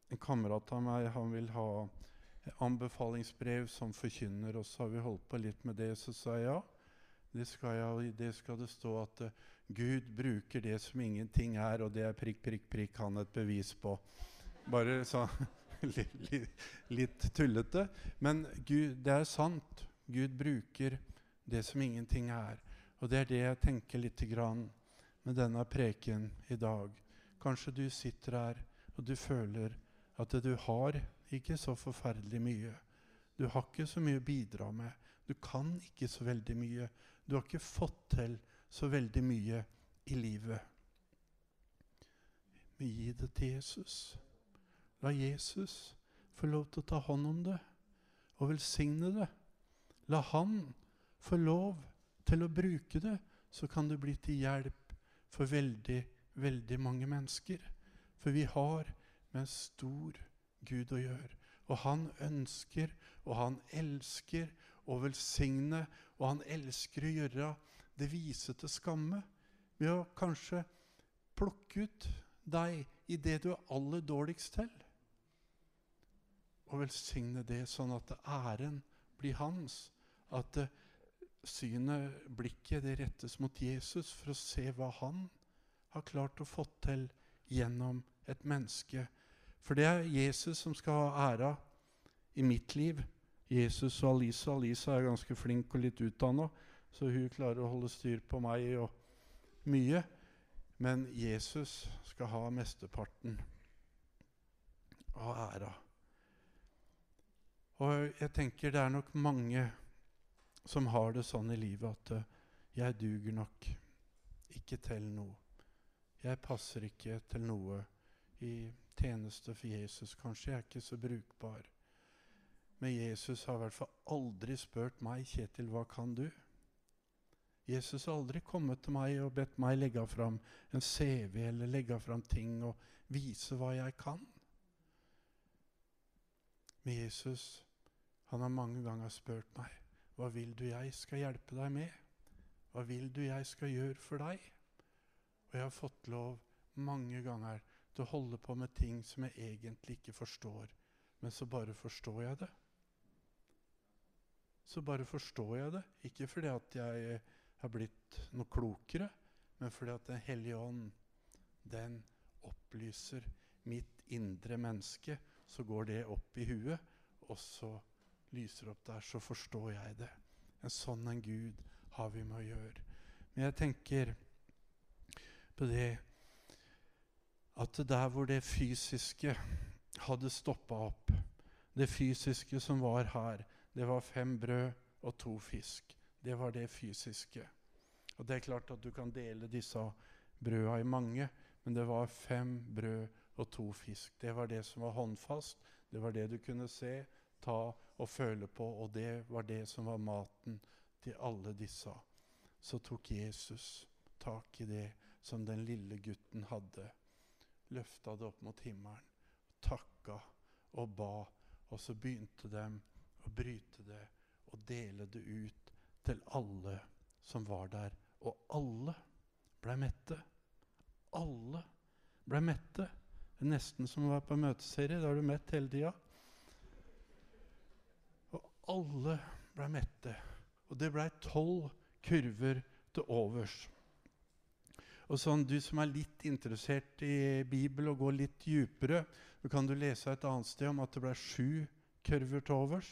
Speaker 6: En kamerat av meg han vil ha anbefalingsbrev som forkynner, og så har vi holdt på litt med det. Så sa jeg ja, det skal, jeg, det, skal det stå at uh, Gud bruker det som ingenting er, og det er prikk, prikk, prikk han et bevis på. Bare sånn [LAUGHS] litt, litt, litt, tullete. Men Gud, det er sant. Gud bruker det som ingenting er. Og det er det jeg tenker litt grann med denne preken i dag. Kanskje du sitter her og du føler at du har ikke så forferdelig mye. Du har ikke så mye å bidra med. Du kan ikke så veldig mye. Du har ikke fått til så veldig mye i livet. Men gi det til Jesus. La Jesus få lov til å ta hånd om det og velsigne det. La han få lov til å bruke det, så kan det bli til hjelp for veldig, veldig mange mennesker. For vi har med en stor Gud å gjøre. Og han ønsker, og han elsker å velsigne, og han elsker å gjøre det vise til skamme ved å kanskje plukke ut deg i det du er aller dårligst til. Og velsigne det sånn at æren blir hans. At synet, blikket, det rettes mot Jesus for å se hva han har klart å få til gjennom et menneske. For det er Jesus som skal ha æra i mitt liv. Jesus og Alisa. Alisa er ganske flink og litt utdanna. Så hun klarer å holde styr på meg og mye. Men Jesus skal ha mesteparten av æra. Og jeg tenker det er nok mange som har det sånn i livet at uh, jeg duger nok ikke til noe. Jeg passer ikke til noe i tjeneste for Jesus. Kanskje jeg er ikke så brukbar. Men Jesus har i hvert fall aldri spurt meg, Kjetil, hva kan du? Jesus har aldri kommet til meg og bedt meg legge fram en CV eller legge fram ting og vise hva jeg kan. Men Jesus han har mange ganger spurt meg hva vil du jeg skal hjelpe deg med? Hva vil du jeg skal gjøre for deg? Og jeg har fått lov mange ganger til å holde på med ting som jeg egentlig ikke forstår, men så bare forstår jeg det. Så bare forstår jeg det. Ikke fordi at jeg har blitt noe klokere, men fordi at Den hellige ånd, den opplyser mitt indre menneske. Så går det opp i huet, og så lyser opp der. Så forstår jeg det. En sånn en Gud har vi med å gjøre. Men jeg tenker på det at der hvor det fysiske hadde stoppa opp, det fysiske som var her, det var fem brød og to fisk. Det var det fysiske. Og det er klart at du kan dele disse brøda i mange, men det var fem brød og to fisk. Det var det som var håndfast. Det var det du kunne se, ta og føle på, og det var det som var maten til alle disse. Så tok Jesus tak i det som den lille gutten hadde, løfta det opp mot himmelen, takka og ba, og så begynte de å bryte det og dele det ut til alle som var der. Og alle ble mette. Alle ble mette. Det er nesten som å være på møteserie. Da er du mett hele tida. Og alle ble mette. Og det blei tolv kurver til overs. Og sånn, Du som er litt interessert i Bibelen og går litt dypere, så kan du lese et annet sted om at det ble sju kurver til overs.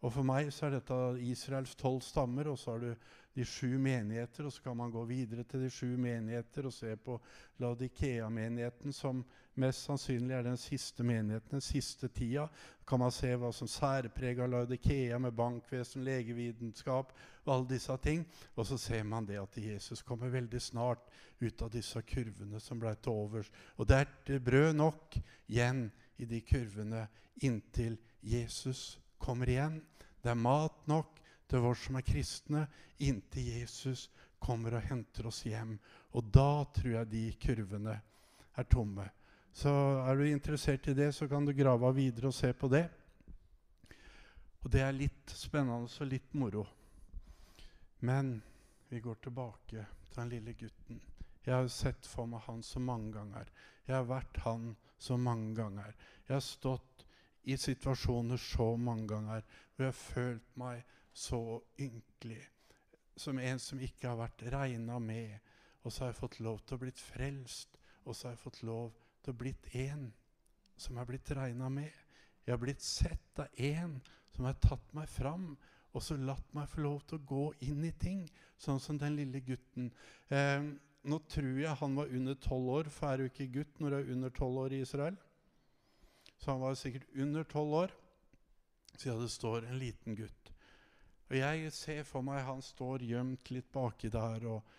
Speaker 6: Og For meg så er dette Israels tolv stammer, og så har du de sju menigheter. Og så kan man gå videre til de sju menigheter og se på Laudikea-menigheten, som mest sannsynlig er den siste menigheten, den siste tida. kan man se hva som særpreger Laudikea, med bankvesen, legevitenskap og alle disse ting. Og så ser man det at Jesus kommer veldig snart ut av disse kurvene som ble til overs. Og det er brød nok igjen i de kurvene inntil Jesus kommer igjen. Det er mat nok til oss som er kristne, inntil Jesus kommer og henter oss hjem. Og da tror jeg de kurvene er tomme. Så er du interessert i det, så kan du grave videre og se på det. Og det er litt spennende og litt moro. Men vi går tilbake til den lille gutten. Jeg har sett for meg han så mange ganger. Jeg har vært han så mange ganger. Jeg har stått i situasjoner så mange ganger hvor jeg har følt meg så ynkelig. Som en som ikke har vært regna med. Og så har jeg fått lov til å blitt frelst. Og så har jeg fått lov til å blitt en som er blitt regna med. Jeg har blitt sett av en som har tatt meg fram og så latt meg få lov til å gå inn i ting, sånn som den lille gutten. Eh, nå tror jeg han var under tolv år, for er du ikke gutt når du er under tolv år i Israel? Så han var sikkert under tolv år, siden det står en liten gutt. Og jeg ser for meg han står gjemt litt baki der og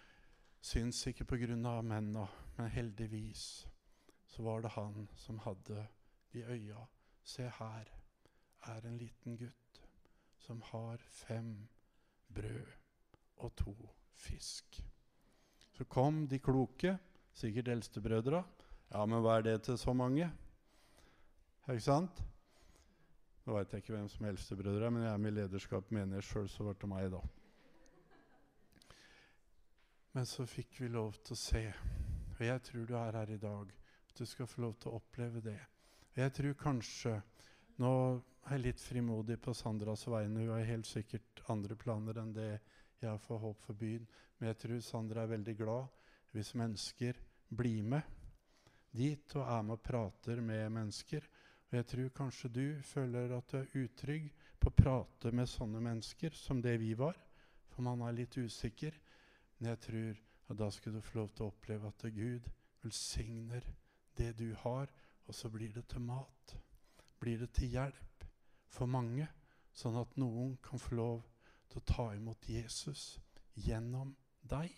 Speaker 6: syns ikke pga. mennene, men heldigvis så var det han som hadde de øya. Se her er en liten gutt som har fem brød og to fisk. Så kom de kloke, sikkert eldstebrødra. Ja, men hva er det til så mange? Ikke sant? Nå veit jeg ikke hvem som er brødre, men jeg er med i lederskap, mener jeg sjøl, så ble det meg, da. Men så fikk vi lov til å se, og jeg tror du er her i dag, at du skal få lov til å oppleve det. Og jeg tror kanskje Nå er jeg litt frimodig på Sandras vegne. Hun har helt sikkert andre planer enn det jeg for håp for byen. Men jeg tror Sandra er veldig glad hvis mennesker blir med dit og er med og prater med mennesker. Og jeg tror kanskje du føler at du er utrygg på å prate med sånne mennesker som det vi var. For man er litt usikker. Men jeg tror at da skal du få lov til å oppleve at Gud velsigner det du har, og så blir det til mat. Blir det til hjelp for mange, sånn at noen kan få lov til å ta imot Jesus gjennom deg.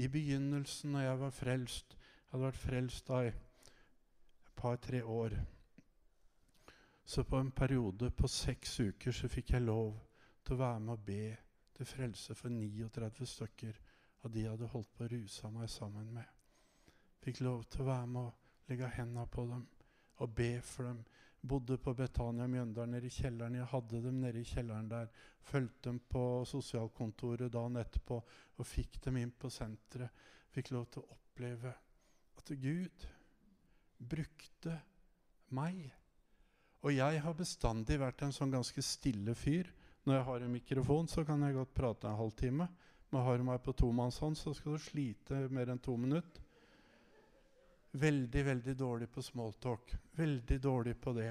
Speaker 6: I begynnelsen, når jeg var frelst, jeg hadde vært frelst av par-tre år, Så på en periode på seks uker så fikk jeg lov til å være med og be til frelse for 39 stykker av de jeg hadde holdt på å ruse meg sammen med. Fikk lov til å være med og legge hendene på dem og be for dem. Bodde på Betania Mjøndalen nede i kjelleren. Jeg hadde dem nede i kjelleren der. Fulgte dem på sosialkontoret dagen etterpå og fikk dem inn på senteret. Fikk lov til å oppleve at Gud brukte meg. Og jeg har bestandig vært en sånn ganske stille fyr. Når jeg har en mikrofon, så kan jeg godt prate en halvtime. Men har du meg på tomannshånd, så skal du slite mer enn to minutter. Veldig, veldig dårlig på smalltalk. Veldig dårlig på det.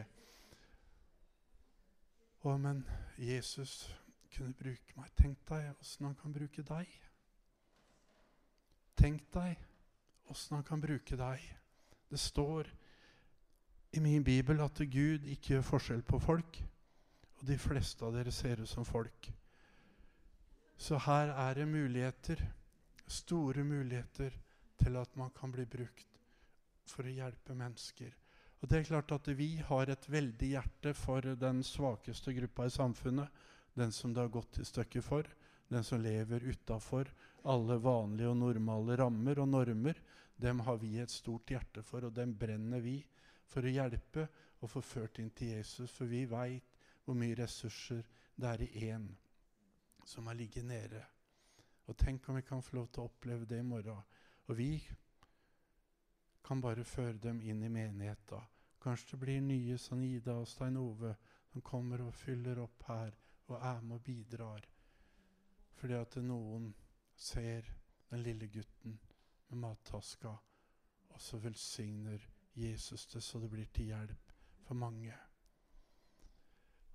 Speaker 6: Å, men Jesus kunne bruke meg. Tenk deg åssen han kan bruke deg. Tenk deg åssen han kan bruke deg. Det står i min bibel at Gud ikke gjør forskjell på folk. Og de fleste av dere ser ut som folk. Så her er det muligheter, store muligheter, til at man kan bli brukt for å hjelpe mennesker. Og det er klart at Vi har et veldig hjerte for den svakeste gruppa i samfunnet. Den som det har gått i stykker for. Den som lever utafor alle vanlige og normale rammer og normer. Dem har vi et stort hjerte for, og dem brenner vi for å hjelpe og få ført inn til Jesus. For vi veit hvor mye ressurser det er i én som har ligget nede. Og tenk om vi kan få lov til å oppleve det i morgen. Og vi kan bare føre dem inn i menigheta. Kanskje det blir nye som Ida og Stein Ove som kommer og fyller opp her og er med og bidrar. Fordi at noen ser den lille gutten med mattaska, og så velsigner Jesus det så det blir til hjelp for mange.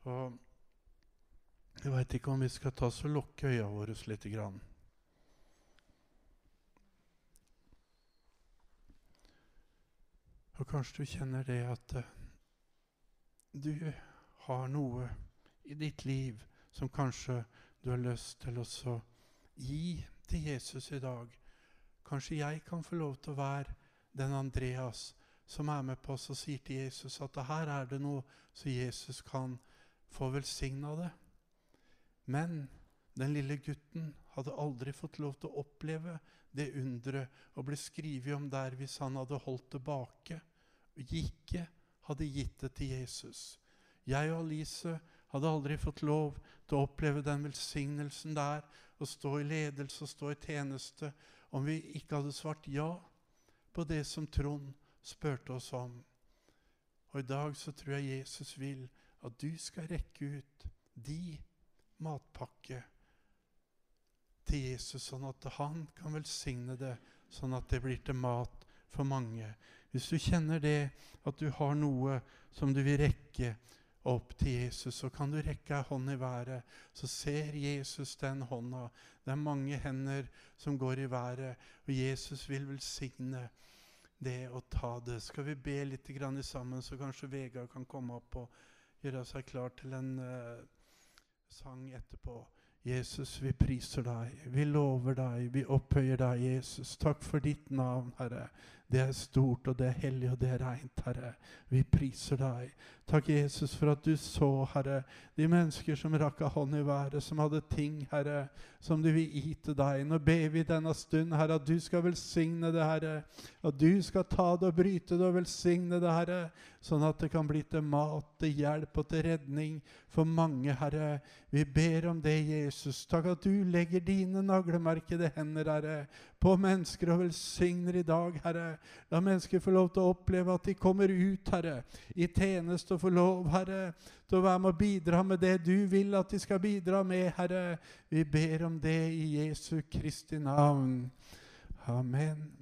Speaker 6: Og jeg veit ikke om vi skal ta oss og lukke øya våre litt. Grann. Og kanskje du kjenner det at uh, du har noe i ditt liv som kanskje du har lyst til å gi til Jesus i dag. Kanskje jeg kan få lov til å være den Andreas som er med på oss og sier til Jesus at her er det noe så Jesus kan få velsigna det. Men den lille gutten hadde aldri fått lov til å oppleve det underet og bli skrevet om der hvis han hadde holdt tilbake og ikke hadde gitt det til Jesus. Jeg og Alice hadde aldri fått lov til å oppleve den velsignelsen der, å stå i ledelse og stå i tjeneste, om vi ikke hadde svart ja på det som Trond spurte oss om. Og i dag så tror jeg Jesus vil at du skal rekke ut de matpakke til Jesus, sånn at han kan velsigne det, sånn at det blir til mat for mange. Hvis du kjenner det, at du har noe som du vil rekke opp til Jesus, så kan du rekke ei hånd i været. Så ser Jesus den hånda. Det er mange hender som går i været, og Jesus vil velsigne det å ta det. Skal vi be litt sammen, så kanskje Vegard kan komme opp og gjøre seg klar til en uh, sang etterpå. Jesus, vi priser deg, vi lover deg, vi opphøyer deg, Jesus. Takk for ditt navn, Herre. Det er stort, og det er hellig, og det er reint, Herre. Vi priser deg. Takk, Jesus, for at du så, Herre, de mennesker som rakk av hånd i været, som hadde ting, Herre, som du vil gi til deg. Nå ber vi denne stund, Herre, at du skal velsigne det, Herre. At du skal ta det og bryte det og velsigne det, Herre. Sånn at det kan bli til mat, til hjelp og til redning for mange, Herre. Vi ber om det, Jesus. Takk at du legger dine naglemerkede hender, Herre, på mennesker og velsigner i dag, Herre. La mennesker få lov til å oppleve at de kommer ut, Herre, i tjeneste og får lov, Herre, til å være med og bidra med det du vil at de skal bidra med, Herre. Vi ber om det i Jesu Kristi navn. Amen.